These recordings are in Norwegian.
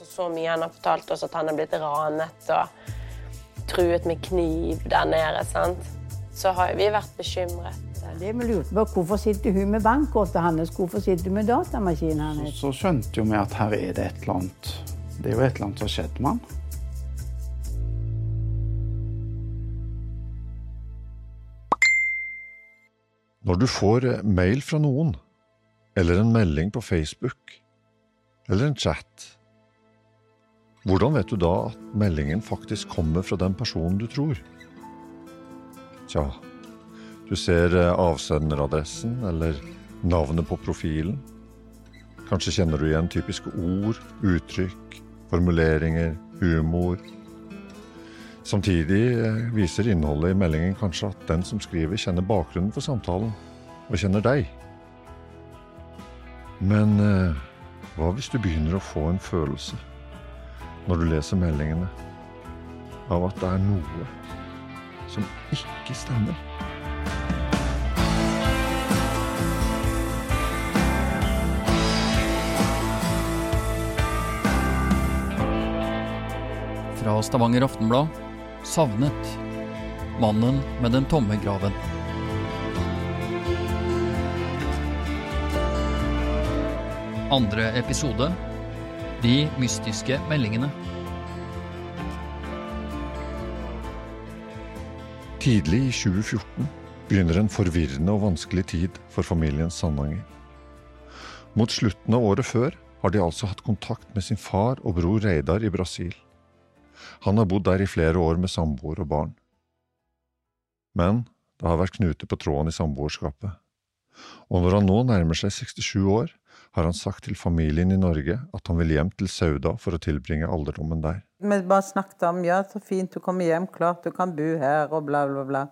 Altså, så mye han har fortalt oss at han er blitt ranet og truet med kniv der nede. sant? Så har vi vært bekymret. Det vi lurte på, Hvorfor sitter hun med bankkortet hans? Hvorfor sitter hun med datamaskinen hans? Så skjønte jo vi at her er det et eller annet Det er jo et eller annet som har skjedd med han. Når du får eh, mail fra noen, eller en melding på Facebook, eller en chat, hvordan vet du da at meldingen faktisk kommer fra den personen du tror? Tja, du ser eh, avsenderadressen eller navnet på profilen. Kanskje kjenner du igjen typiske ord, uttrykk, formuleringer, humor. Samtidig eh, viser innholdet i meldingen kanskje at den som skriver, kjenner bakgrunnen for samtalen, og kjenner deg. Men eh, hva hvis du begynner å få en følelse, når du leser meldingene, av at det er noe som ikke stemmer? Fra Stavanger Aftenblad Savnet. Mannen med den tomme graven. Andre episode De mystiske meldingene. Tidlig i 2014 begynner en forvirrende og vanskelig tid for familien Sandanger. Mot slutten av året før har de altså hatt kontakt med sin far og bror Reidar i Brasil. Han har bodd der i flere år med samboer og barn. Men det har vært knuter på tråden i samboerskapet. Og når han nå nærmer seg 67 år, har han sagt til familien i Norge at han vil hjem til Sauda for å tilbringe alderdommen der. Vi bare snakket om ja, så fint, du kommer hjem, klart du kan bo her, og bla, bla, bla.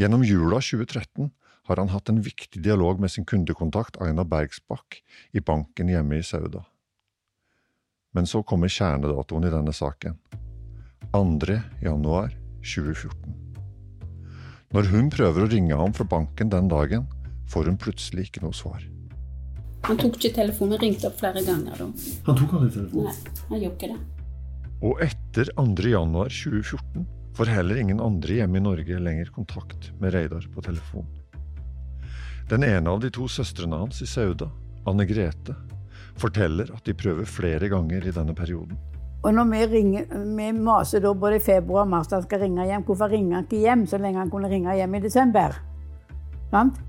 Gjennom jula 2013 har han hatt en viktig dialog med sin kundekontakt Aina Bergsbakk i banken hjemme i Sauda. Men så kommer kjernedatoen i denne saken. 2. januar 2014. Når hun prøver å ringe ham fra banken den dagen, får hun plutselig ikke noe svar. Han tok ikke telefonen, ringte opp flere ganger da. Han tok aldri telefonen? Nei, han gjorde ikke det. Og etter 2. januar 2014 får heller ingen andre hjemme i Norge lenger kontakt med Reidar på telefon. Den ene av de to søstrene hans i Sauda, Anne Grete, forteller at de prøver flere ganger i denne perioden. Og når vi, ringer, vi maser da både i februar og mars at han skal ringe hjem, hvorfor ringer han ikke hjem så lenge han kunne ringe hjem i desember? Sant?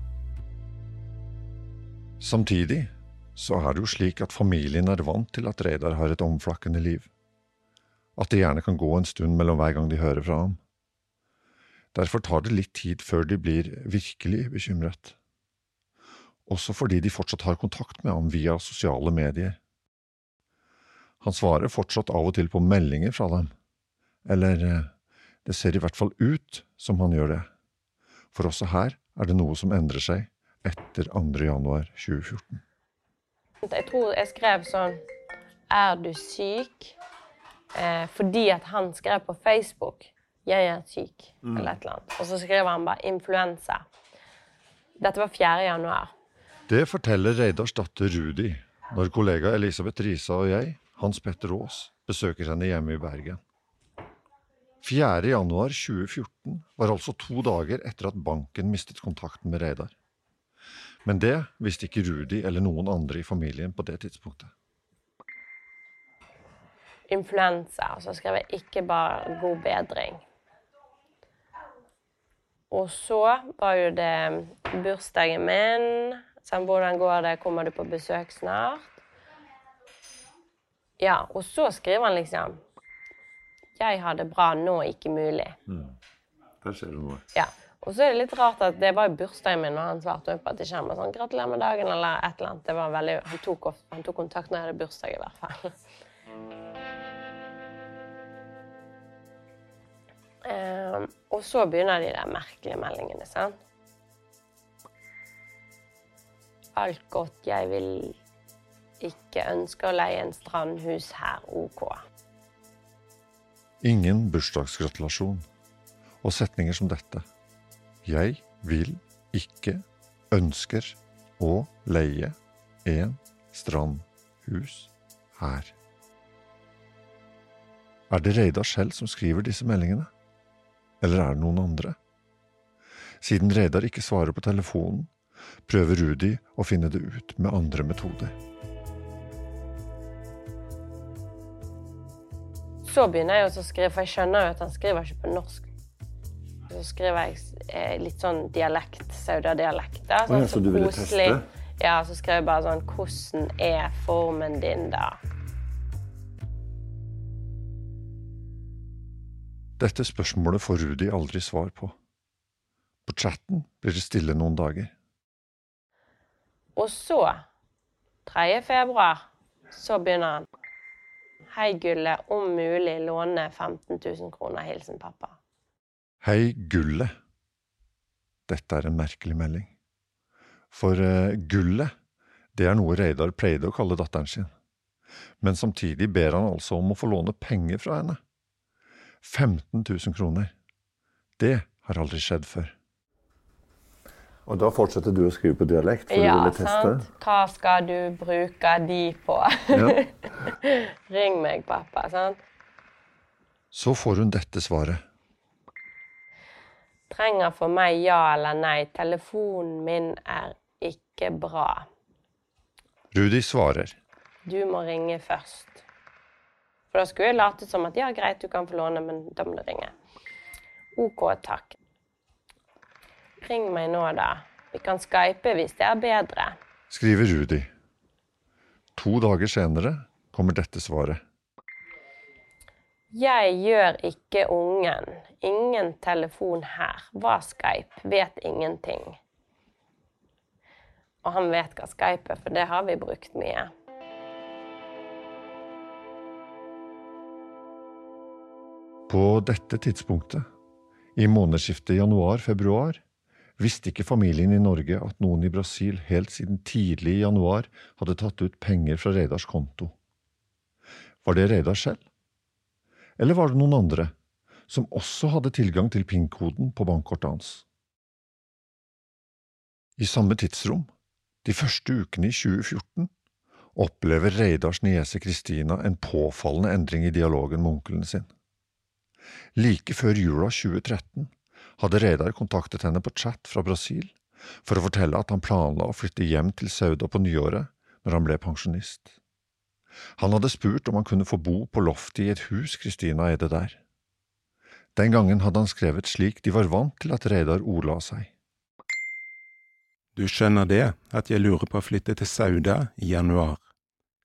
Samtidig så er det jo slik at familien er vant til at Reidar har et omflakkende liv. At det gjerne kan gå en stund mellom hver gang de hører fra ham. Derfor tar det litt tid før de blir virkelig bekymret. Også fordi de fortsatt har kontakt med ham via sosiale medier. Han svarer fortsatt av og til på meldinger fra dem, eller eh, det ser i hvert fall ut som han gjør det, for også her er det noe som endrer seg etter 2. januar 2014. Jeg tror jeg skrev sånn Er du syk? Eh, fordi at han skrev på Facebook 'Jeg er syk', Mm. eller et eller annet. Og så skrev han bare 'influensa'. Dette var 4. januar. Det forteller Reidars datter Rudi når kollega Elisabeth Risa og jeg, Hans Petter Aas, besøker henne hjemme i Bergen. 4. januar 2014 var altså to dager etter at banken mistet kontakten med Reidar. Men det visste ikke Rudi eller noen andre i familien på det tidspunktet. Influensa. Og så skrev jeg 'ikke bare god bedring'. Og så var jo det bursdagen min. Sånn, hvordan går det? Kommer du på besøk snart? Ja, og så skriver han liksom 'Jeg har det bra, nå ikke mulig'. Der ser du noe. Ja. Og så er det litt rart at det var i bursdagen min, og han svarte meg på at det kommer sånn 'gratulerer med dagen' eller et eller annet. Det var veldig, han, tok, han tok kontakt når jeg hadde bursdag, i hvert fall. Um, og så begynner de der merkelige meldingene, sant? Alt godt, jeg vil ikke ønske å leie en strandhus her, OK. Ingen bursdagsgratulasjon. Og setninger som dette. Jeg vil ikke ønsker å leie en strandhus her. Er det Reidar selv som skriver disse meldingene? Eller er det noen andre? Siden Reidar ikke svarer på telefonen, prøver Rudi å finne det ut med andre metoder. Så begynner jeg å skrive, for jeg skjønner jo at han skriver ikke på norsk. Så skriver jeg eh, litt sånn dialekt, saudadialekt. Sånn, oh, ja, Sånn så du ville koselig. teste? Ja, så skrev jeg bare sånn Hvordan er formen din, da? Dette spørsmålet får Rudi aldri svar på. På chatten blir det stille noen dager. Og så, 3. februar, så begynner han. Hei, Gulle. Om mulig låne 15 000 kroner. Hilsen pappa. Hei, Gullet. Dette er en merkelig melding. For uh, Gullet, det er noe Reidar pleide å kalle datteren sin. Men samtidig ber han altså om å få låne penger fra henne. 15 000 kroner. Det har aldri skjedd før. Og da fortsetter du å skrive på dialekt, for ja, du ville teste? sant? Hva skal du bruke de på? Ja. Ring meg, pappa. sant? Så får hun dette svaret. Trenger for meg ja eller nei. Telefonen min er ikke bra. Rudi svarer. Du må ringe først. For da skulle jeg late som at ja, greit, du kan få låne, men da må du ringe. OK, takk. Ring meg nå, da. Vi kan skype hvis det er bedre. Skriver Rudi. To dager senere kommer dette svaret. Jeg gjør ikke ungen. Ingen telefon her. Hva Skype? Vet ingenting. Og han vet hva Skype er, for det har vi brukt mye. På dette tidspunktet, i månedsskiftet januar-februar, visste ikke familien i Norge at noen i Brasil helt siden tidlig i januar hadde tatt ut penger fra Reidars konto. Var det Reidar selv? Eller var det noen andre, som også hadde tilgang til PIN-koden på bankkortet hans? I samme tidsrom, de første ukene i 2014, opplever Reidars niese Kristina en påfallende endring i dialogen med onkelen sin. Like før jula 2013 hadde Reidar kontaktet henne på chat fra Brasil for å fortelle at han planla å flytte hjem til Sauda på nyåret når han ble pensjonist. Han hadde spurt om han kunne få bo på loftet i et hus Kristina eide der. Den gangen hadde han skrevet slik de var vant til at Reidar ordla seg. Du skjønner det, at jeg lurer på å flytte til Sauda i januar.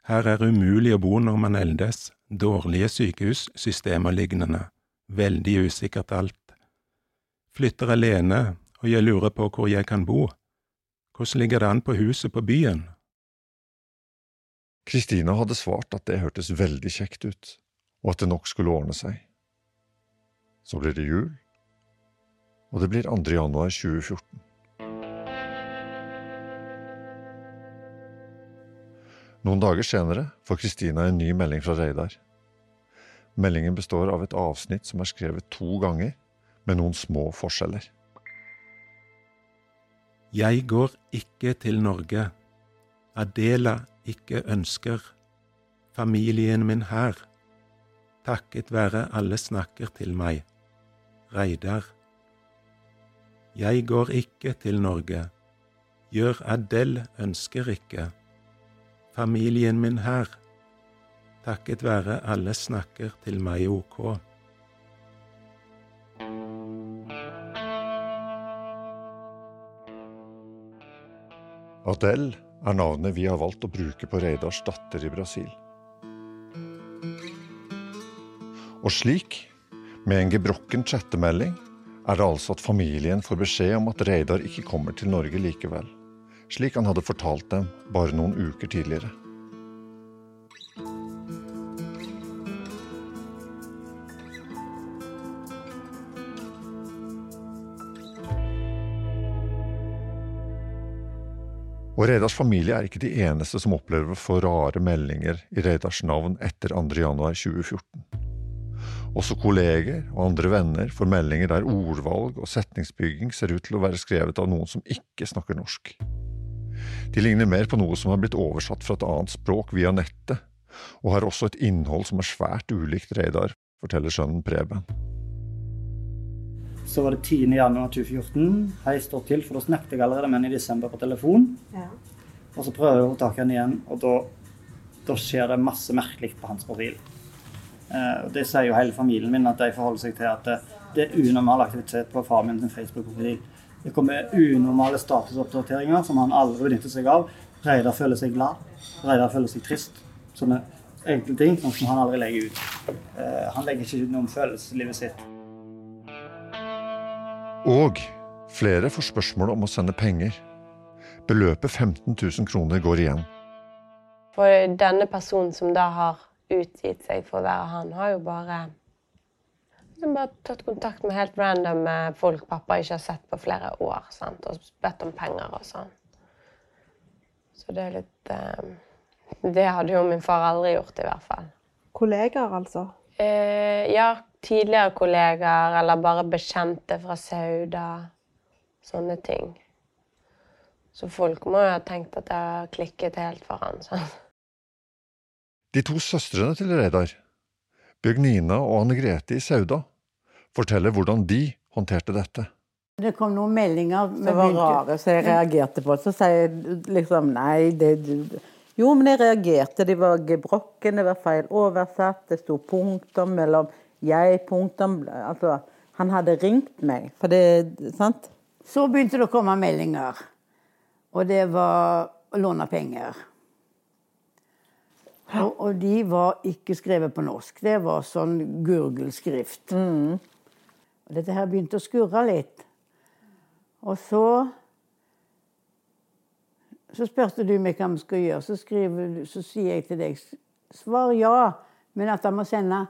Her er umulig å bo når man eldes, dårlige sykehus, systemer lignende, veldig usikkert alt. Flytter alene, og jeg lurer på hvor jeg kan bo. Hvordan ligger det an på huset på byen? Kristina hadde svart at det hørtes veldig kjekt ut, og at det nok skulle ordne seg. Så blir det jul, og det blir 2. januar 2014. Noen dager senere får Kristina en ny melding fra Reidar. Meldingen består av et avsnitt som er skrevet to ganger, med noen små forskjeller. Jeg går ikke til Norge. Adela ikke ønsker. Familien min her. Takket være alle snakker til meg. Reidar. Jeg går ikke til Norge. Gjør Adele ønsker ikke. Familien min her. Takket være alle snakker til meg ok. Adele er navnet vi har valgt å bruke på Reidars datter i Brasil. Og slik, med en gebrokken chattemelding, er det altså at familien får beskjed om at Reidar ikke kommer til Norge likevel, slik han hadde fortalt dem bare noen uker tidligere. Og Reidars familie er ikke de eneste som opplever å få rare meldinger i Reidars navn etter 2. januar 2014. Også kolleger og andre venner får meldinger der ordvalg og setningsbygging ser ut til å være skrevet av noen som ikke snakker norsk. De ligner mer på noe som har blitt oversatt fra et annet språk via nettet, og har også et innhold som er svært ulikt Reidar forteller sønnen Preben. Så var det 10. januar 2014. Hei, står til, for da snakket jeg allerede med henne i desember på telefon. Ja. Og så prøver jeg å få tak i henne igjen, og da, da skjer det masse merkelig på hans profil. Eh, og Det sier jo hele familien min, at de forholder seg til at det, det er unormal aktivitet på far min sin Facebook-profil. Det kommer unormale statusoppdateringer som han aldri benytter seg av. Reidar føler seg glad. Reidar føler seg trist. Sånne enkle ting som han aldri legger ut. Eh, han legger ikke ut noe om følelseslivet sitt. Og flere får spørsmål om å sende penger. Beløpet 15 000 kroner går igjen. For denne personen som da har utgitt seg for å være han, har jo bare liksom bare tatt kontakt med helt random folk pappa ikke har sett på flere år. Sant? Og bedt om penger og sånn. Så det er litt eh, Det hadde jo min far aldri gjort, i hvert fall. Kollegaer, altså? Eh, ja, tidligere kollegaer eller bare bekjente fra Sauda. Sånne ting. Så folk må jo ha tenkt at jeg har klikket helt for han. Sånn. De to søstrene til Reidar, Bjørgnina og Anne Grete i Sauda, forteller hvordan de håndterte dette. Det kom noen meldinger Det var rare, så jeg reagerte på det. Så sier jeg liksom Nei, det Jo, men jeg reagerte. De var gebrokken, det var feil oversatt. Det sto punktum mellom jeg, punktum Altså, han hadde ringt meg, for det Sant? Så begynte det å komme meldinger. Og det var å låne penger. Og, og, de var ikke skrevet på norsk. Det var sånn gurgelskrift. Mm. Og dette her begynte å skurre litt. Og så Så spurte du meg hva vi skal gjøre. Så, skriver, så sier jeg til deg svar ja, men at han må sende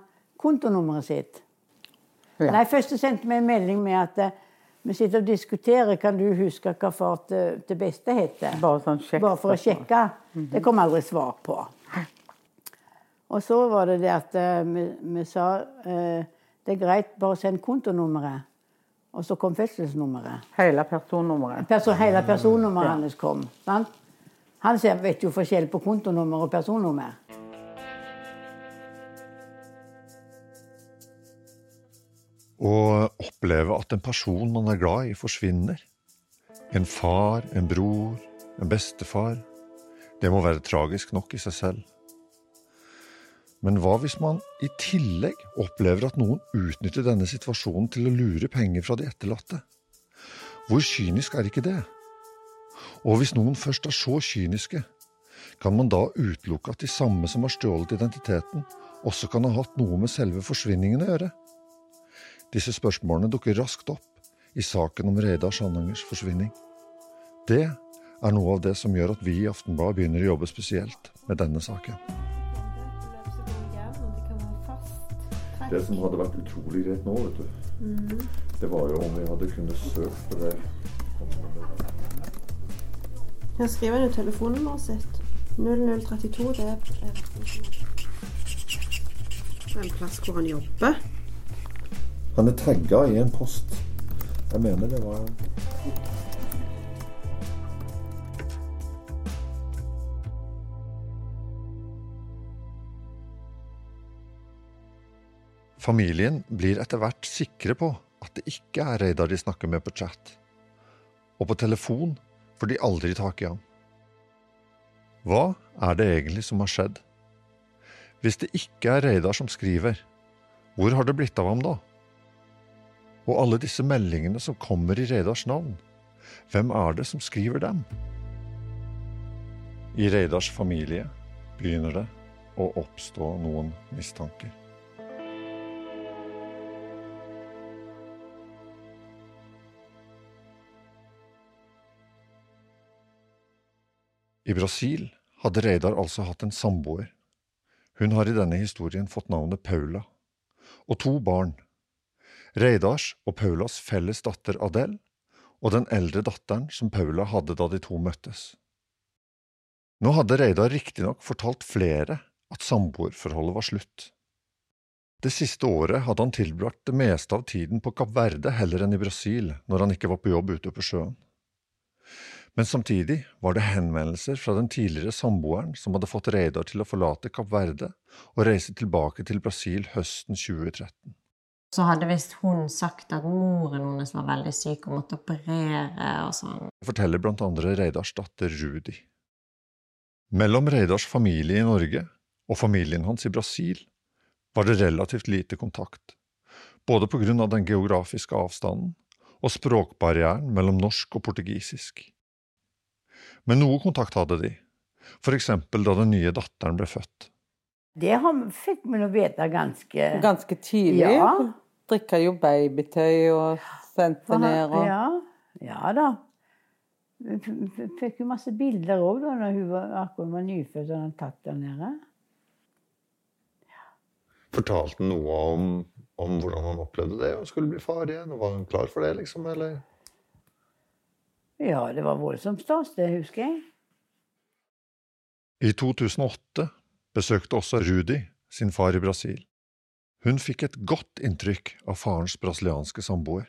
kontonummeret sitt. Ja. Nei, Først sendte vi en melding med at eh, vi sitter og diskuterer. Kan du huske hva far til, til beste heter? Bare, sånn Bare for å sjekke. Mm -hmm. Det kom aldri svar på. Og så var det det at vi, vi, sa eh, det er greit, bare send kontonummeret. Og så kom fødselsnummeret. Hele personnummeret. Person, hele personnummeret ja. hans kom. Sant? Han ser, vet jo forskjell på kontonummer og personnummer. Å oppleve at en person man er glad i, forsvinner. En far, en bror, en bestefar. Det må være tragisk nok i seg selv. Men hva hvis man i tillegg opplever at noen utnytter denne situasjonen til å lure penger fra de etterlatte? Hvor kynisk er ikke det? Og hvis noen først er så kyniske, kan man da utelukke at de samme som har stjålet identiteten, også kan ha hatt noe med selve forsvinningen å gjøre? Disse spørsmålene dukker raskt opp i saken om Reidar Sandangers forsvinning. Det er noe av det som gjør at vi i Aftenbladet begynner å jobbe spesielt med denne saken. Det som hadde vært utrolig greit nå, vet du, mm. det var jo om vi hadde kunnet søkt på det. Han skriver jo telefonnummeret sitt. 0032. Det er en plass hvor han jobber. Han er tagga i en post. Jeg mener det var Familien blir etter hvert sikre på at det ikke er Reidar de snakker med på chat. Og på telefon får de aldri tak i ham. Hva er det egentlig som har skjedd? Hvis det ikke er Reidar som skriver, hvor har det blitt av ham da? Og alle disse meldingene som kommer i Reidars navn, hvem er det som skriver dem? I Reidars familie begynner det å oppstå noen mistanker. I Brasil hadde Reidar altså hatt en samboer. Hun har i denne historien fått navnet Paula, og to barn. Reidars og Paulas felles datter Adele, og den eldre datteren som Paula hadde da de to møttes. Nå hadde Reidar riktignok fortalt flere at samboerforholdet var slutt. Det siste året hadde han tilbrakt det meste av tiden på Kapp Verde heller enn i Brasil når han ikke var på jobb ute på sjøen. Men samtidig var det henvendelser fra den tidligere samboeren som hadde fått Reidar til å forlate Kapp Verde og reise tilbake til Brasil høsten 2013. Så hadde visst hun sagt at moren hennes var veldig syk og måtte operere og sånn. Det forteller blant andre Reidars datter Rudi. Mellom Reidars familie i Norge og familien hans i Brasil var det relativt lite kontakt, både på grunn av den geografiske avstanden og språkbarrieren mellom norsk og portugisisk. Men noe kontakt hadde de, eksempel da den nye datteren ble født. Det fikk vi nå vite ganske Ganske tidlig. Ja. Drikka jo babytøy og sendte ned og Ja, ja da. Vi fikk jo masse bilder òg da når hun var, akkurat var nyfødt og han tatt der nede. Fortalte han noe om, om hvordan han opplevde det å skulle bli far igjen? og Var han klar for det, liksom? Eller? Ja, det var voldsomt stas, det husker jeg. I 2008 besøkte også Rudi sin far i Brasil. Hun fikk et godt inntrykk av farens brasilianske samboer.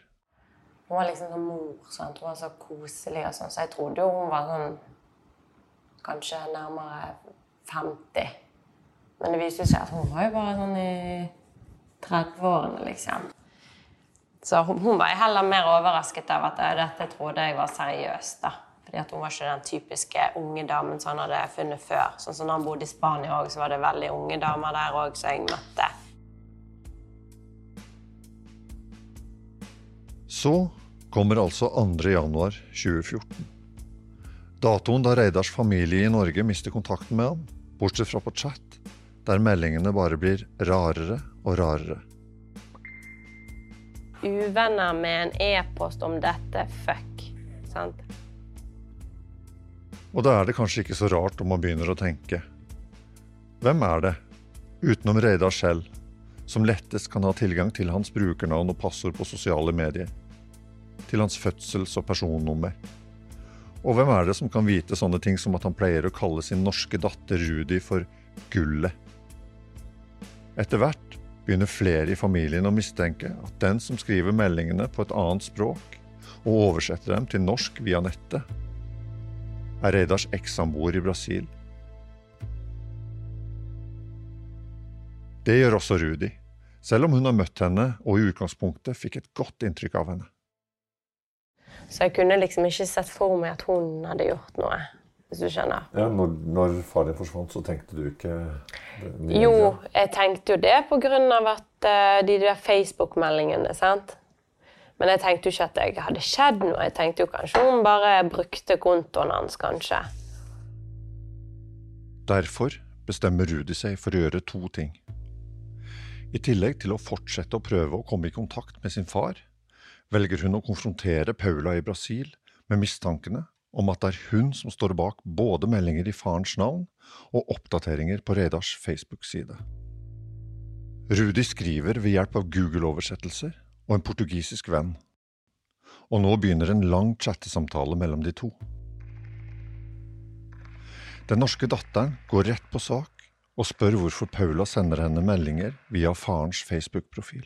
Hun var liksom sånn mor, hun var så koselig og sånn, så jeg trodde jo hun var sånn kanskje nærmere 50. Men det viste seg at hun var jo bare sånn i 30-årene, liksom. Så hun, var heller mer overrasket av at eh, dette trodde jeg var seriøst, da. Fordi at hun var ikke den typiske unge damen som han hadde funnet før. Sånn som når han bodde i Spania òg, så var det veldig unge damer der òg som jeg møtte. Så kommer altså 2. januar 2014. Datoen da Reidars familie i Norge mister kontakten med ham, bortsett fra på chat, der meldingene bare blir rarere og rarere. Uvenner med en e-post om dette, fuck. Sant? Og da er det kanskje ikke så rart om man begynner å tenke. Hvem er det, utenom Reidar selv, som lettest kan ha tilgang til hans brukernavn og passord på sosiale medier? Til hans fødsels- og personnummer? Og hvem er det som kan vite sånne ting som at han pleier å kalle sin norske datter Rudi for Gullet? Etter hvert begynner flere i familien å mistenke at den som skriver meldingene på et annet språk, og oversetter dem til norsk via nettet, er Reidars ekssamboer i Brasil. Det gjør også Rudi, selv om hun har møtt henne og i utgangspunktet fikk et godt inntrykk av henne. Så jeg kunne liksom ikke sett for meg at hun hadde gjort noe. Hvis du skjønner. Ja, når, når far din forsvant, så tenkte du ikke Jo, jeg tenkte jo det på grunn av at uh, de der Facebook-meldingene, sant. Men jeg tenkte jo ikke at det hadde skjedd noe. Jeg tenkte jo kanskje hun bare brukte kontoen hans, kanskje. Derfor bestemmer Rudi seg for å gjøre to ting. I tillegg til å fortsette å prøve å komme i kontakt med sin far, velger hun å konfrontere Paula i Brasil med mistankene om at det er hun som står bak både meldinger i farens navn og oppdateringer på Reidars Facebook-side. Rudi skriver ved hjelp av Google-oversettelser og en portugisisk venn. Og nå begynner en lang chattesamtale mellom de to. Den norske datteren går rett på sak og spør hvorfor Paula sender henne meldinger via farens Facebook-profil.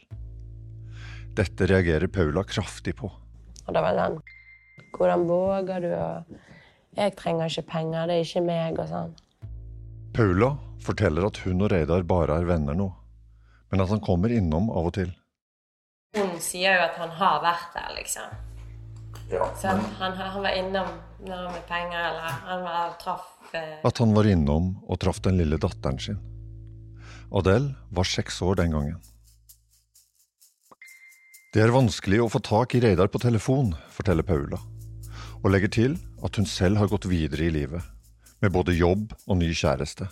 Dette reagerer Paula kraftig på. Og da var sånn Hvordan våger du å Jeg trenger ikke penger, det er ikke meg, og sånn. Paula forteller at hun og Reidar bare er venner nå, men at han kommer innom av og til. Hun sier jo at han har vært der, liksom. Ja, Så han, han, han var innom når han med penger, eller han var, traff eh, At han var innom og traff den lille datteren sin. Adele var seks år den gangen. Det er vanskelig å få tak i Reidar på telefon, forteller Paula, og legger til at hun selv har gått videre i livet, med både jobb og ny kjæreste.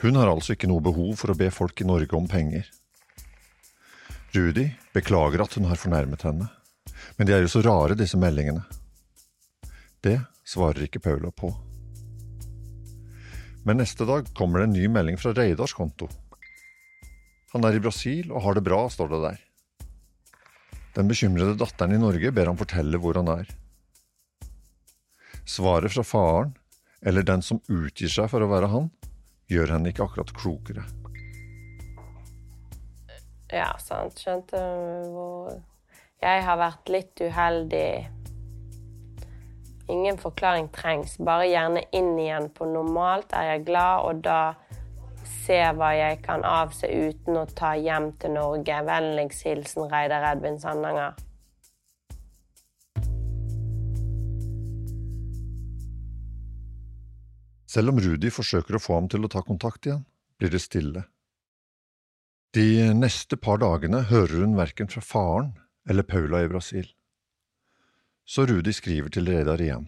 Hun har altså ikke noe behov for å be folk i Norge om penger. Rudi beklager at hun har fornærmet henne, men de er jo så rare, disse meldingene. Det svarer ikke Paula på. Men neste dag kommer det en ny melding fra Reidars konto. Han er i Brasil og har det bra, står det der. Den bekymrede datteren i Norge ber ham fortelle hvor han er. Svaret fra faren, eller den som utgir seg for å være han, gjør henne ikke akkurat klokere. Ja, sant. Skjønte hvor Jeg har vært litt uheldig Ingen forklaring trengs, bare gjerne inn igjen på normalt er jeg glad, og da se hva jeg kan avse uten å ta hjem til Norge. Vennligst hilsen Reidar Edvin Sandanger. Selv om Rudi forsøker å få ham til å ta kontakt igjen, blir det stille. De neste par dagene hører hun verken fra faren eller Paula i Brasil. Så Rudi skriver til Reidar igjen.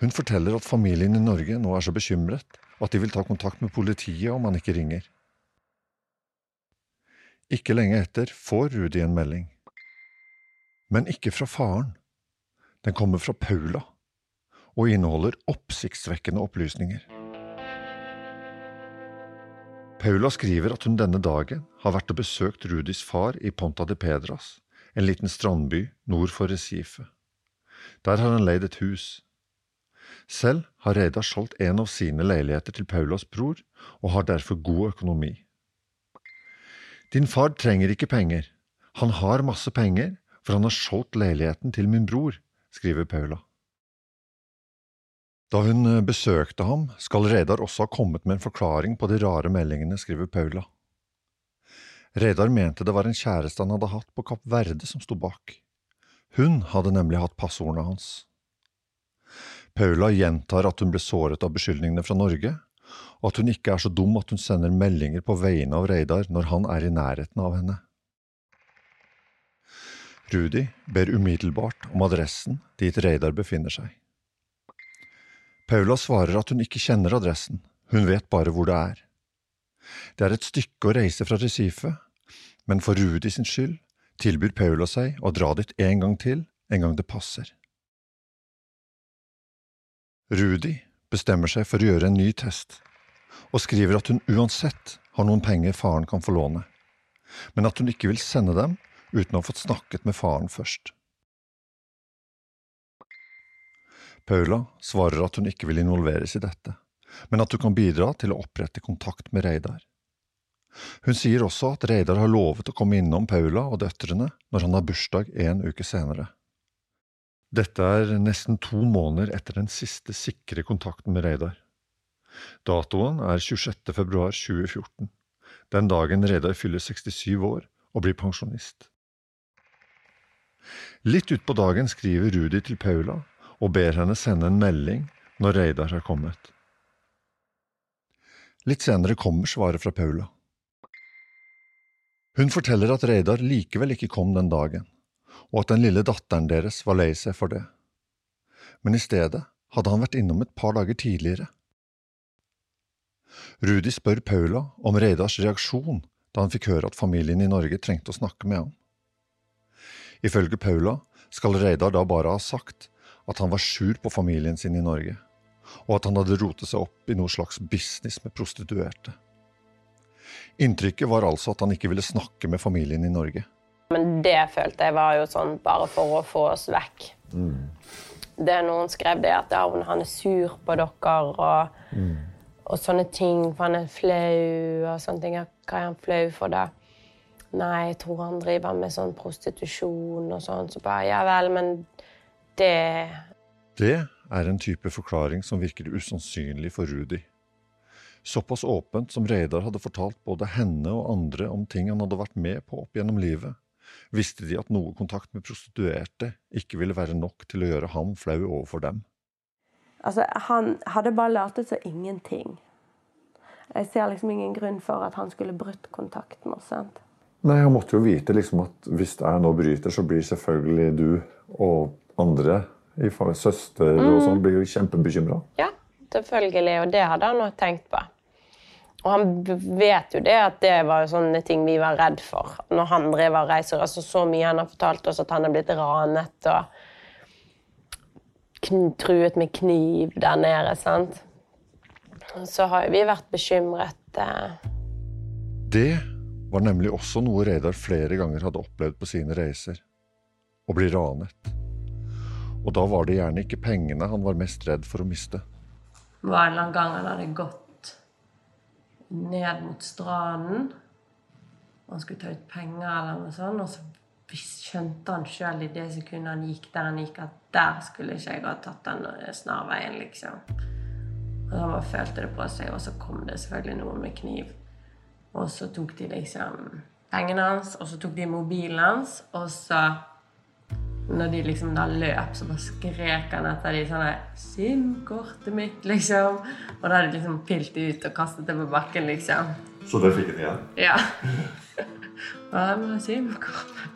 Hun forteller at familien i Norge nå er så bekymret at de vil ta kontakt med politiet om han ikke ringer. Ikke lenge etter får Rudi en melding. Men ikke fra faren. Den kommer fra Paula og inneholder oppsiktsvekkende opplysninger. Paula skriver at hun denne dagen har vært og besøkt Rudis far i Ponta de Pedras, en liten strandby nord for Recife. Der har han leid et hus. Selv har Reidar solgt en av sine leiligheter til Paulas bror, og har derfor god økonomi. Din far trenger ikke penger. Han har masse penger, for han har solgt leiligheten til min bror, skriver Paula. Da hun eh, besøkte ham, skal Reidar også ha kommet med en forklaring på de rare meldingene, skriver Paula. Reidar mente det var en kjæreste han hadde hatt på Kapp Verde som sto bak. Hun hadde nemlig hatt passordene hans. Paula gjentar at hun ble såret av beskyldningene fra Norge, og at hun ikke er så dum at hun sender meldinger på vegne av Reidar når han er i nærheten av henne. Rudi ber umiddelbart om adressen dit Reidar befinner seg. Paula svarer at hun ikke kjenner adressen, hun vet bare hvor det er. Det er et stykke å reise fra Recife, men for Rudi sin skyld tilbyr Paula seg å dra dit en gang til, en gang det passer. Rudi bestemmer seg for å gjøre en ny test, og skriver at hun uansett har noen penger faren kan få låne, men at hun ikke vil sende dem uten å ha fått snakket med faren først. Paula svarer at hun ikke vil involveres i dette, men at hun kan bidra til å opprette kontakt med Reidar. Hun sier også at Reidar har lovet å komme innom Paula og døtrene når han har bursdag en uke senere. Dette er nesten to måneder etter den siste sikre kontakten med Reidar. Datoen er 26. februar 2014, den dagen Reidar fyller 67 år og blir pensjonist. Litt utpå dagen skriver Rudi til Paula og ber henne sende en melding når Reidar har kommet. Litt senere kommer svaret fra Paula. Hun forteller at Reidar likevel ikke kom den dagen, og at den lille datteren deres var lei seg for det. Men i stedet hadde han vært innom et par dager tidligere. Rudi spør Paula om Reidars reaksjon da han fikk høre at familien i Norge trengte å snakke med ham. Ifølge Paula skal Reidar da bare ha sagt at han var sur på familien sin i Norge, og at han hadde rotet seg opp i noe slags business med prostituerte. Inntrykket var altså at han ikke ville snakke med familien i Norge. Men det følte jeg var jo sånn bare for å få oss vekk. Mm. Det Noen skrev det at ja, han er sur på dere og, mm. og sånne ting, for han er flau og sånne ting. Hva er han flau for, da? Nei, jeg tror han driver med sånn prostitusjon og sånn. Så bare ja vel, men det Det er en type forklaring som virker usannsynlig for Rudi. Såpass åpent som Reidar hadde fortalt både henne og andre om ting han hadde vært med på opp gjennom livet, visste de at noe kontakt med prostituerte ikke ville være nok til å gjøre ham flau overfor dem. Altså, han hadde bare latet som ingenting. Jeg ser liksom ingen grunn for at han skulle brutt kontakten med oss. sant? Nei, Han måtte jo vite liksom at hvis jeg nå bryter, så blir selvfølgelig du og andre i søster og sånn blir jo kjempebekymra. Ja, selvfølgelig. Og det hadde han nok tenkt på. Og han vet jo det at det var sånne ting vi var redd for når han drev og reiser. Altså, så mye han har fortalt oss at han er blitt ranet og truet med kniv der nede. sant? Så har vi vært bekymret. Eh. Det var nemlig også noe Reidar flere ganger hadde opplevd på sine reiser. Å bli ranet. Og da var det gjerne ikke pengene han var mest redd for å miste. Det var en eller annen gang han hadde gått ned mot stranden. Han skulle ta ut penger, eller noe sånt, og så skjønte han sjøl i det sekundet han gikk der han gikk, at der skulle ikke jeg ha tatt den snarveien, liksom. Og han følte det på seg, og så kom det selvfølgelig noe med kniv. Og så tok de liksom pengene hans, og så tok de mobilen hans, og så når de liksom da løp, så bare skrek han etter de sånn SIM-kortet mitt, liksom. Og da hadde de liksom pilt det ut og kastet det på bakken, liksom. Så det fikk han igjen? Ja. Hva med SIM-kortet?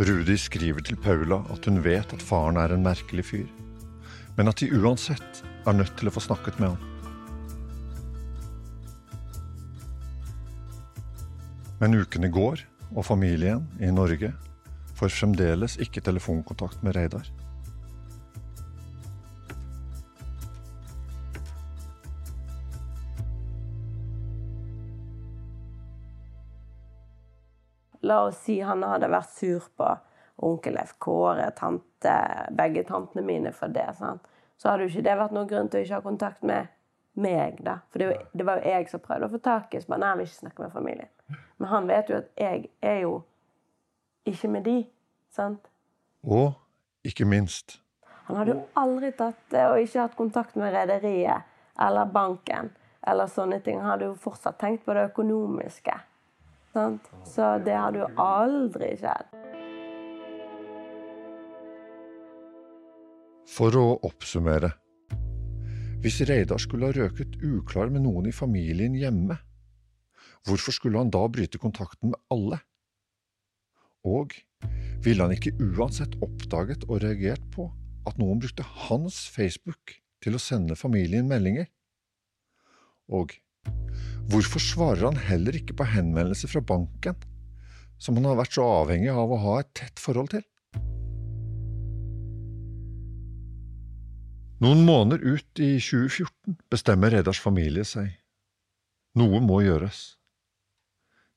Rudi skriver til Paula at hun vet at faren er en merkelig fyr, men at de uansett er nødt til å få snakket med han. Men ukene går, og familien i Norge får fremdeles ikke telefonkontakt med Reidar. La oss si han hadde vært sur på onkel Leif Kåre, tante, begge tantene mine for det. Sant? Så hadde jo ikke det vært noen grunn til å ikke ha kontakt med meg. da. For det, var, jo jeg som prøvde å få tak i så bare, nei, jeg vil ikke snakke med familien. Men han vet jo at jeg er jo ikke med de. sant? Og ikke minst Han hadde jo aldri tatt det og ikke hatt kontakt med rederiet eller banken eller sånne ting. Han hadde jo fortsatt tenkt på det økonomiske. Sant? Så det hadde jo aldri skjedd. For å oppsummere. Hvis Reidar skulle ha røket uklar med noen i familien hjemme, hvorfor skulle han da bryte kontakten med alle? Og ville han ikke uansett oppdaget og reagert på at noen brukte hans Facebook til å sende familien meldinger? Og hvorfor svarer han heller ikke på henvendelser fra banken, som han har vært så avhengig av å ha et tett forhold til? Noen måneder ut i 2014 bestemmer Reidars familie seg. Noe må gjøres.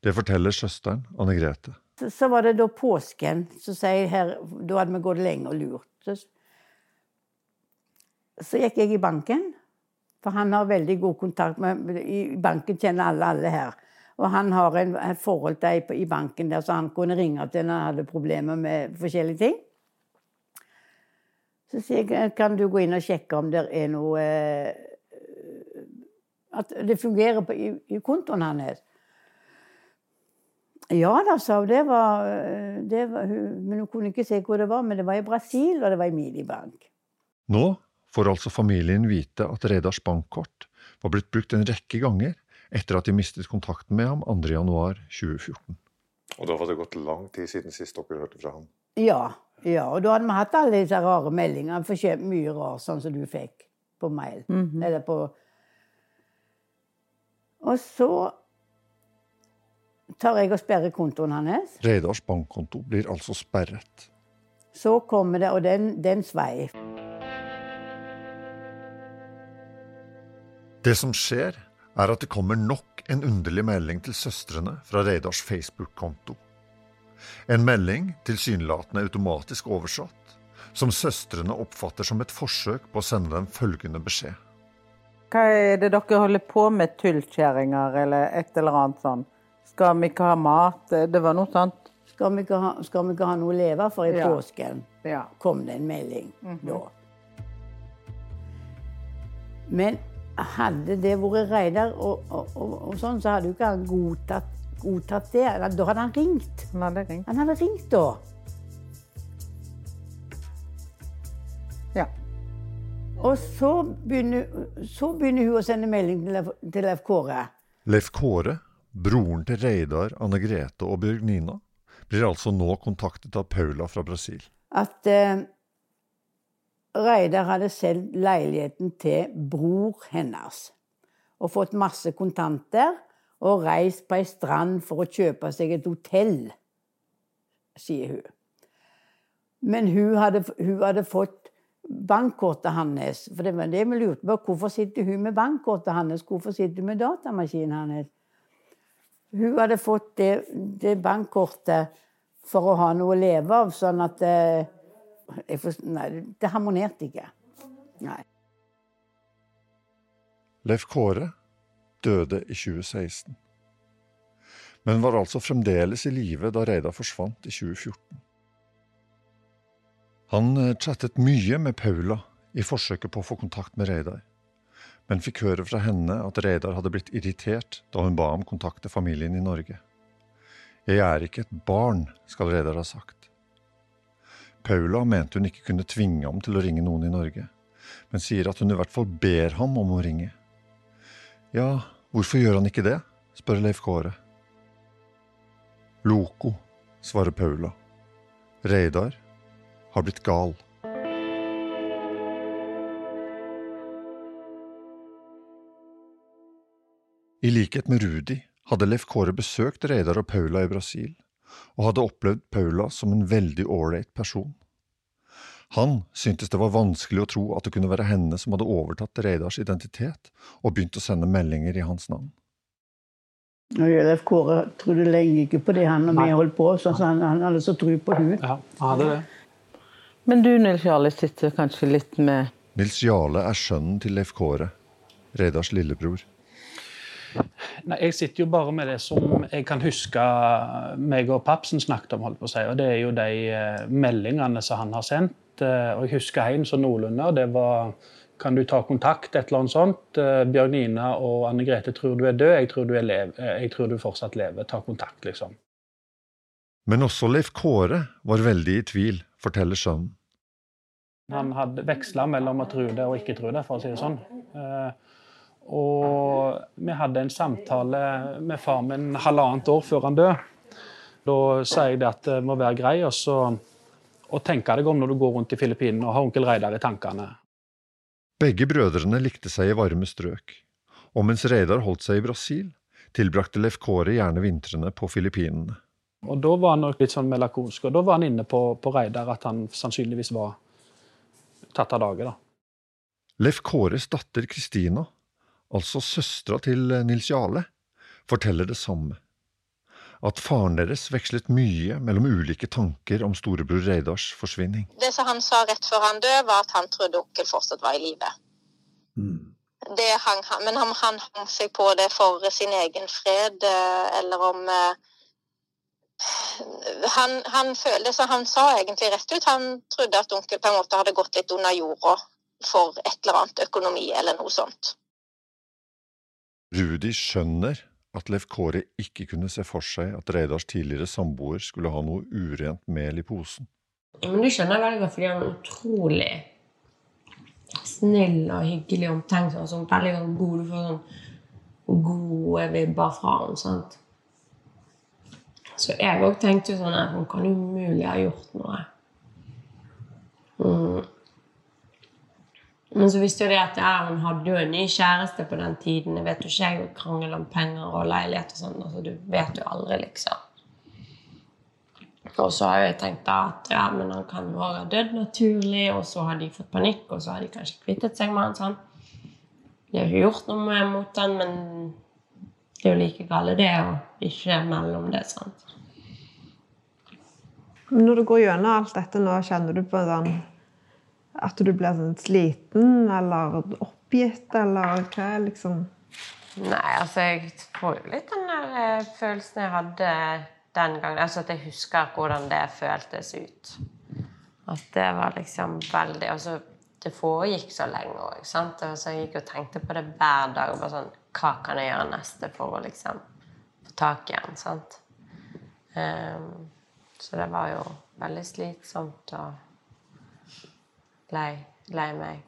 Det forteller søsteren Anne Grete. Så, så var det da påsken. Så sier her, Da hadde vi gått lenge og lurt. Så, så gikk jeg i banken. For han har veldig god kontakt med I banken kjenner alle alle her. Og han har en, et forhold til ei i banken der, så han kunne ringe til når han hadde problemer med forskjellige ting. Så sier jeg kan du gå inn og sjekke om det er noe eh, At det fungerer på, i, i kontoen hans. Ja da, sa hun. Det var, det var, men hun kunne ikke se hvor det var. Men det var i Brasil, og det var i Milibank. Nå får altså familien vite at Reidars bankkort var blitt brukt en rekke ganger etter at de mistet kontakten med ham 2.1.2014. Og da var det gått lang tid siden sist dere hørte fra ham? Ja, ja, og da hadde vi hatt alle disse rare meldingene. For mye rart, sånn som du fikk på mail. Mm -hmm. Eller på Og så tar jeg og sperrer kontoen hans. Reidars bankkonto blir altså sperret. Så kommer det, og den, den svei. Det som skjer, er at det kommer nok en underlig melding til søstrene fra Reidars Facebook-konto. En melding, tilsynelatende automatisk oversatt, som søstrene oppfatter som et forsøk på å sende dem følgende beskjed. Hva er det dere holder på med, tullkjerringer eller et eller annet sånt? Skal vi ikke ha mat? Det var noe sånt. Skal vi ikke ha, skal vi ikke ha noe å leve for i ja. påsken? Ja. kom det en melding mm -hmm. da. Men hadde det vært Reidar og, og, og, og, sånn, så hadde jo ikke han godtatt, godtatt det. Da hadde han ringt. Han hadde ringt. Han hadde ringt da. Ja. Og så begynner, så begynner, hun å sende melding til, til Leif Kåre. Leif Kåre Broren til Reidar, Anne Grete og Bjørg Nina blir altså nå kontaktet av Paula fra Brasil. At eh, Reidar hadde solgt leiligheten til bror hennes og fått masse kontanter og reist på ei strand for å kjøpe seg et hotell, sier hun. Men hun hadde, hun hadde fått bankkortet hans. For det var det vi lurte på. Hvorfor sitter hun med bankkortet hans? Hvorfor sitter hun med datamaskinen hans? Hun hadde fått det, det, bankkortet for å ha noe å leve av, sånn at det, får, Nei, det harmonerte ikke. Nei. Leif Kåre døde i 2016, men var altså fremdeles i live da Reidar forsvant i 2014. Han eh, chattet mye med Paula i forsøket på å få kontakt med Reidar, men fikk høre fra henne at Reidar hadde blitt irritert da hun ba om kontakt med familien i Norge. Jeg er ikke et barn, skal Reidar ha sagt. Paula mente hun ikke kunne tvinge ham til å ringe noen i Norge, men sier at hun i hvert fall ber ham om å ringe. Ja, hvorfor gjør han ikke det? spør Leif Kåre. Loco, svarer Paula. Reidar har blitt gal. I likhet med Rudi hadde Leif Kåre besøkt Reidar og Paula i Brasil, og hadde opplevd Paula som en veldig ålreit person. Han syntes det var vanskelig å tro at det kunne være henne som hadde overtatt Reidars identitet og begynt å sende meldinger i hans navn. Leif Kåre trodde lenge ikke på det han og vi holdt på, så han, han hadde så tro på hun. Ja, han hadde det. Men du Nils Jarle sitter kanskje litt med Nils Jarle er sønnen til Leif Kåre, Reidars lillebror. Nei, Jeg sitter jo bare med det som jeg kan huske meg og Papsen snakket om. holdt på å si, og Det er jo de eh, meldingene som han har sendt. eh, og Jeg husker en sånn noenlunde. Det var Kan du ta kontakt? Et eller annet sånt. Bjørn Nina og Anne Grete tror du er død. Jeg tror du, lev, eh, jeg tror du fortsatt lever. Ta kontakt, liksom. Men også Leif Kåre var veldig i tvil, forteller sønnen. Han hadde veksla mellom å tro det og ikke tro det, for å si det sånn. Og vi hadde en samtale med far min halvannet år før han døde. Da sier jeg det at det må være grei og å tenke deg om når du går rundt i Filippinene og har onkel Reidar i tankene. Begge brødrene likte seg i varme strøk, og mens Reidar holdt seg i Brasil, tilbrakte Leif Kåre gjerne vintrene på Filippinene. Og da var han nok litt sånn melankolsk, og da var han inne på, på Reidar at han sannsynligvis var tatt av dage. da. Leif Kåres datter Kristina, altså søstera til Nils Jarle, forteller det samme. At faren deres vekslet mye mellom ulike tanker om storebror Reidars forsvinning. Det som han sa rett før han døde, var at han trodde onkel fortsatt var i live. Det hang men om han hang seg på det for sin egen fred, eh, eller om eh, han, han følte, så han sa egentlig rett ut, han trodde at onkel på en måte hadde gått litt under jorda for et eller annet økonomi eller noe sånt. Rudi skjønner at Lev Kåre ikke kunne se for seg at Reidars tidligere samboer skulle ha noe urent mel i posen. Men du skjønner vel godt fordi han er utrolig snill og hyggelig omtenksom. Sånn, veldig sånn god, du får sånn gode vibber fra ham. sant? Så jeg òg tenkte jo sånn at hun kan umulig ha gjort noe. Mm. Men så visste jo det at hun hadde jo en ny kjæreste på den tiden. Jeg vet jo ikke jeg krangel om penger og leilighet og sånn. altså Du vet jo aldri, liksom. Og så har jeg tenkt da at ja, men han kan jo ha dødd naturlig, og så har de fått panikk, og så har de kanskje kvittet seg med han. sånn. De har ikke gjort noe med mot han, men det er jo like gale det å ikke mellom det. sant? Når du går gjennom alt dette nå, kjenner du på sånn at du blir sånn sliten eller oppgitt, eller hva liksom Nei, altså jeg får jo litt den der eh, følelsen jeg hadde den gangen. Altså at jeg husker hvordan det føltes ut. At det var liksom veldig Altså, det foregikk så lenge òg. Så jeg gikk og tenkte på det hver dag. Bare sånn Hva kan jeg gjøre neste for å liksom få tak i den, sant. Um, så det var jo veldig slitsomt og lei, lei meg.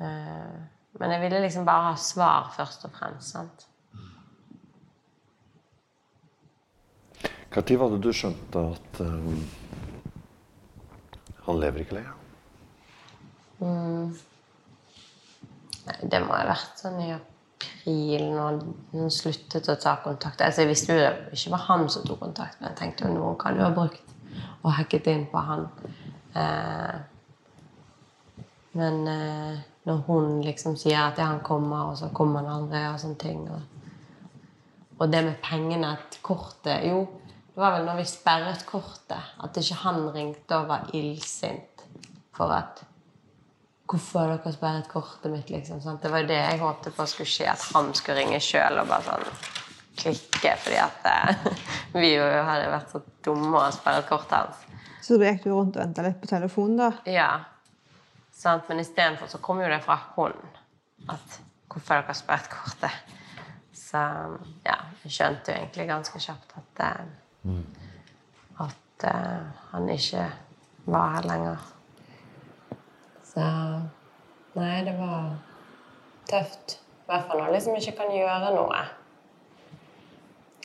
Eh, men jeg ville liksom bare ha svar, først og fremst. sant? Når var det du skjønte at um, han lever ikke lenger? Mm. Det må ha vært sånn i april, når hun sluttet å ta kontakt. Altså, jeg visste jo det ikke var han som tok kontakt, men jeg tenkte jo noen kan jo ha brukt og hacket inn på han. Eh, men eh, når hun liksom sier at han kommer, og så kommer han aldri, og sånne ting og, det med pengene, at kortet Jo, det var vel når vi sperret kortet, at ikke han ringte og var illsint for at Hvorfor har dere sperret kortet mitt? liksom, sant? Det var jo det jeg håpte på skulle skje, at han skulle ringe sjøl og bare sånn klikke. Fordi at eh, vi jo hadde vært så dumme og sperret kortet hans. Så da gikk du rundt og venta litt på telefonen, da? Ja. Sant? Men istedenfor så kom jo det fra hun. At hvorfor dere sperret kortet? Så ja, jeg skjønte jo egentlig ganske kjapt at, eh, at uh, han ikke var her lenger. Så Nei, det var tøft. I hvert fall når liksom ikke kan gjøre noe.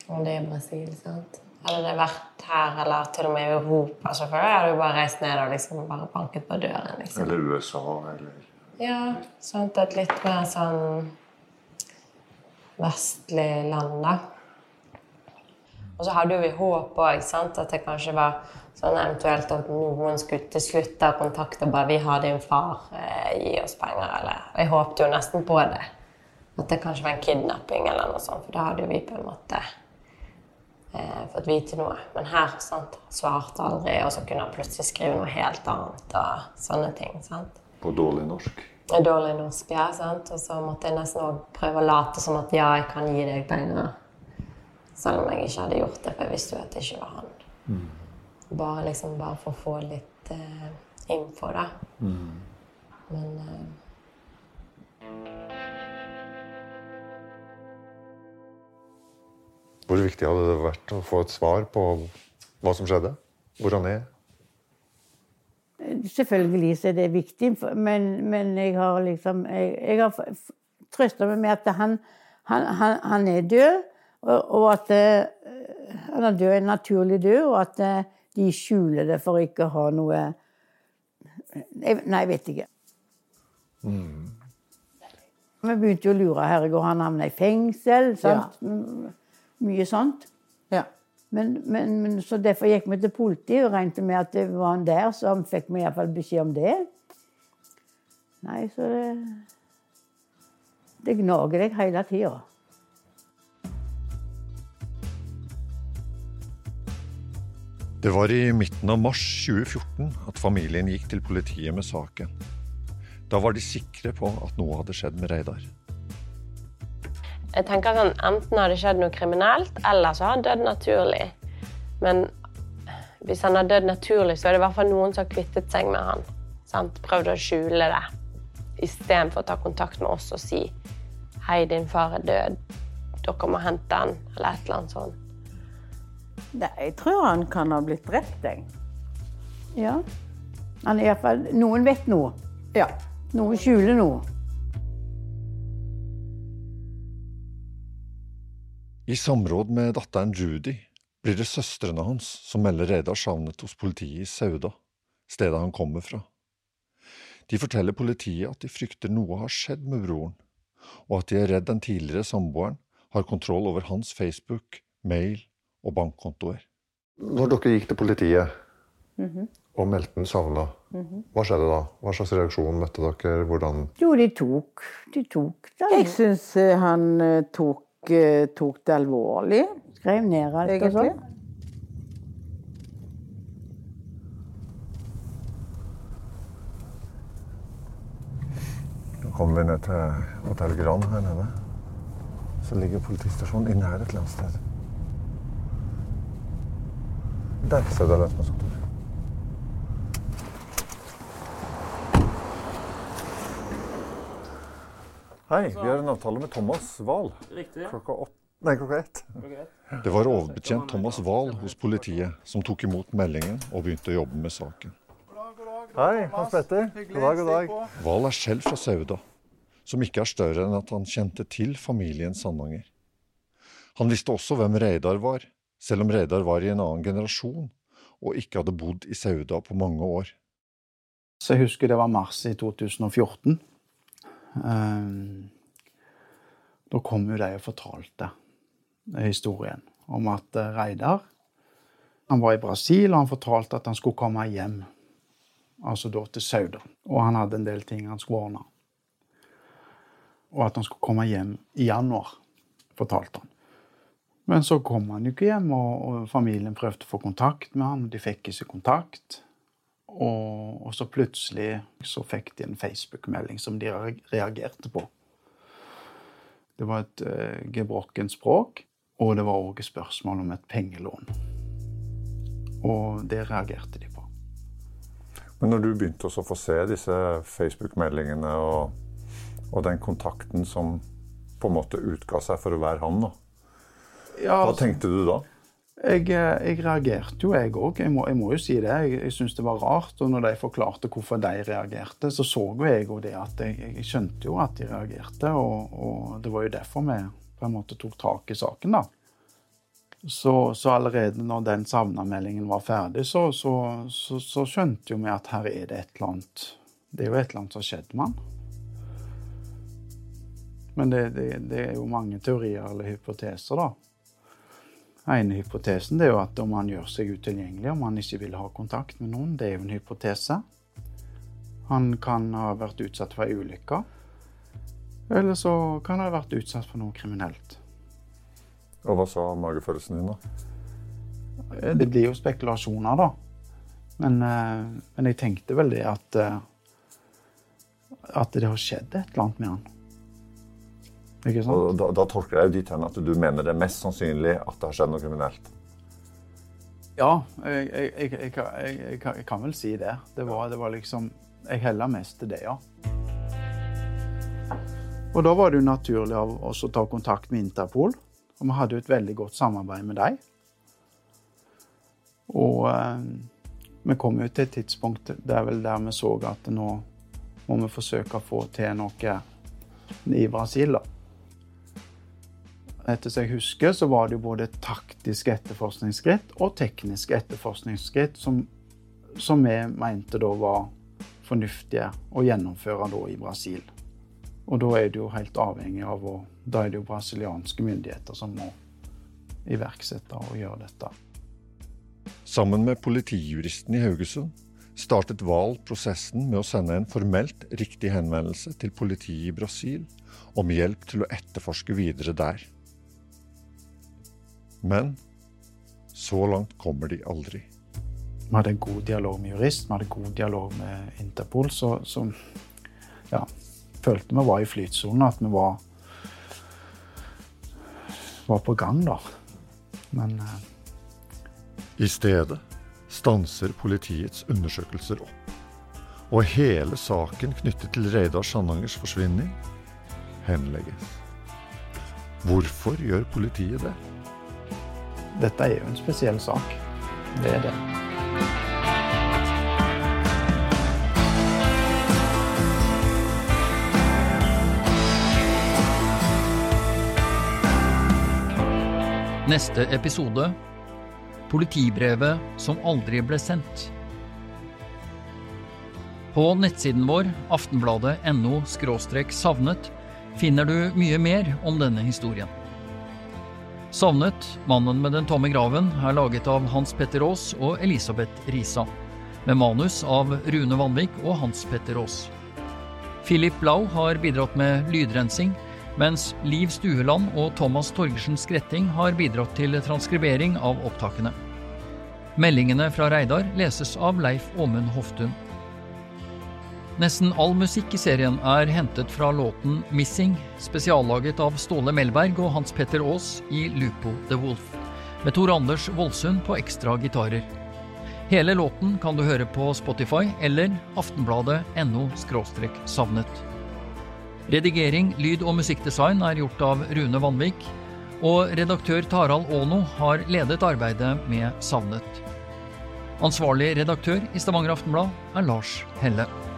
Og det er Brasil, sant. Hadde det vært her, eller til og med i Europa, så føler jeg hadde jo bare reist ned og liksom bare banket på døren. liksom. Eller USA, eller Ja, Sånt Et litt mer sånn vestlig land, da. Og så hadde jo vi håp òg, at det kanskje var sånn eventuelt at noen skulle til slutt ta kontakt og bare 'Vi har din far. Eh, gi oss penger.' Eller Jeg håpte jo nesten på det. At det kanskje var en kidnapping eller noe sånt, for da hadde jo vi på en måte fått vite noe. Men her sant, svarte aldri, og så kunne han plutselig skrive noe helt annet og sånne ting. sant? på dårlig norsk. Dårlig norsk, ja, sant? og så måtte jeg nesten også prøve å late som at ja, jeg kan gi deg penger. Selv om jeg ikke hadde gjort det, for jeg visste jo at det ikke var han. Bare liksom bare for å få litt eh, info, da. Men eh, Hvor viktig hadde det vært å få et svar på hva som skjedde? Hvor han er? Selvfølgelig så er det viktig, men, men jeg har liksom Jeg, jeg har trøsta meg med at han, han, han, han er død, og, og at eh, han er død en naturlig død, og at eh, de skjuler det for ikke å ha noe Nei, jeg vet ikke. Vi begynte jo å lure herregud, han havna i fengsel. sant? M- Mye sånt. Ja. Men, men, men, så derfor gikk vi til politiet og regnet med at det var han der, så fikk vi iallfall beskjed om det. Nei, så det Det gnager deg hele tida. Det var i midten av mars 2014 at familien gikk til politiet med saken. Da var de sikre på at noe hadde skjedd med Reidar. Jeg tenker sånn, Enten har det skjedd noe kriminelt, eller så har han dødd naturlig. Men hvis han har dødd naturlig, så er det i hvert fall noen som har kvittet seg med han. Sant? Prøvd å skjule det. Istedenfor å ta kontakt med oss og si 'Hei, din far er død. Dere må hente han', eller et eller annet sånt. Nei, jeg tror han kan ha blitt drept, jeg. Ja. Han er i hvert fall, noen vet noe. Ja. Noen skjuler noe. I samråd med datteren Judy blir det søstrene hans som melder Reidar savnet hos politiet i Sauda, stedet han kommer fra. De forteller politiet at de frykter noe har skjedd med broren, og at de er redd den tidligere samboeren har kontroll over hans Facebook, mail og bankkontoer. Når dere gikk til politiet Mhm. og meldte den savna, Mhm. hva skjedde da? Hva slags reaksjon møtte dere? Hvordan Jo, de tok De tok det. Jeg syns eh, han eh, tok, tok det alvorlig. Skrev ned alt og sånn. Nå kommer vi ned til Hotell Grand her nede. Så ligger politistasjonen inne her et eller annet sted. Der ser du lensmannskontoret. Hei, vi har en avtale med Thomas Wahl. Riktig. Klokka åtte Nei, klokka ett. Det var overbetjent Thomas Wahl hos politiet som tok imot meldingen og begynte å jobbe med saken. Hei, Hans Petter. God dag, god dag. Wahl er selv fra Sauda, som ikke er større enn at han kjente til familien Sandanger. Han visste også hvem Reidar var, selv om Reidar var i en annen generasjon og ikke hadde bodd i Sauda på mange år. Så jeg husker det var mars i 2014. Ehm, Da kom jo de og fortalte historien om at eh, Reidar han var i Brasil, og han fortalte at han skulle komme hjem. Altså da til Sauda. Og han hadde en del ting han skulle ordne. Og at han skulle komme hjem i januar, fortalte han. Men så kom han jo ikke hjem, og familien prøvde å få kontakt med han, og de fikk ikke kontakt. Og, og, så plutselig så fikk de en Facebook-melding som de reagerte på. Det var et uh, gebrokkent språk, og det var òg spørsmål om et pengelån. Og det reagerte de på. Men når du begynte å få se disse Facebook-meldingene og, og, den kontakten som på en måte utga seg for å være han, da. Ja, hva altså, tenkte du da? Jeg, jeg reagerte jo, jeg òg. Jeg, jeg, må jo si det. Jeg, jeg syntes det var rart. Og når de forklarte hvorfor de reagerte, så så jo jeg jo det at jeg, jeg, skjønte jo at de reagerte. Og, og, det var jo derfor vi på en måte tok tak i saken, da. Så, så, allerede når den savna-meldingen var ferdig, så, så, så, skjønte jo vi at her er det et eller annet Det er jo et eller annet som har skjedd med han. Men det, det, det, er jo mange teorier eller hypoteser, da. Ene hypotesen er jo at om han gjør seg utilgjengelig, om han ikke vil ha kontakt med noen, det er jo en hypotese. Han kan ha vært utsatt for ei ulykke. Eller så kan han ha vært utsatt for noe kriminelt. Og hva sa magefølelsen din, da? Eh, det blir jo spekulasjoner, da. Men, eh, men jeg tenkte vel det at eh, At det har skjedd et eller annet med han. Og da, da tolker jeg dit hen at du mener det er mest sannsynlig at det har skjedd noe kriminelt? Ja, jeg, jeg, jeg, jeg kan vel si det. Det var, det var liksom Jeg heller mest til det, ja. Og da var det jo naturlig av oss å ta kontakt med Interpol. Og vi hadde jo et veldig godt samarbeid med dem. Og eh, vi kom jo til et tidspunkt der, vel der vi så at nå må vi forsøke å få til noe i Brasil. da. Etter som jeg husker, så var det jo både taktiske etterforskningsskritt og tekniske etterforskningsskritt som, som vi mente da var fornuftige å gjennomføre da i Brasil. Og da er det jo helt avhengig av å Da er det jo brasilianske myndigheter som må iverksette og gjøre dette. Sammen med politijuristen i Haugesund startet Hval prosessen med å sende en formelt riktig henvendelse til politiet i Brasil om hjelp til å etterforske videre der. Men så langt kommer de aldri. Vi hadde en god dialog med jurist, vi hadde god dialog med Interpol, så, så ja, følte vi var i flytsonen, at vi var, var på gang, da. Men eh. I stedet stanser politiets undersøkelser opp. Og hele saken knyttet til Reidar Sandangers forsvinning henlegges. Hvorfor gjør politiet det? Dette er jo en spesiell sak. Det er det. Neste episode Politibrevet som aldri ble sendt. På nettsiden vår, aftenbladet.no savnet, finner du mye mer om denne historien. Savnet, mannen med den tomme graven, er laget av Hans Petter Aas og Elisabeth Risa. Med manus av Rune Vanvik og Hans Petter Aas. Philip Blau har bidratt med lydrensing mens Liv Stueland og Thomas Torgersen Skretting har bidratt til transkribering av opptakene. Meldingene fra Reidar leses av Leif Åmund Hoftun. Nesten all musikk i serien er hentet fra låten 'Missing', spesiallaget av Ståle Melberg og Hans Petter Aas i Lupo The Wolf, med Tor Anders Voldsund på ekstra gitarer. Hele låten kan du høre på Spotify eller aftenbladet.no savnet. Redigering, lyd- og musikkdesign er gjort av Rune Vanvik, og redaktør Tarald Aano har ledet arbeidet med Savnet. Ansvarlig redaktør i Stavanger Aftenblad er Lars Helle.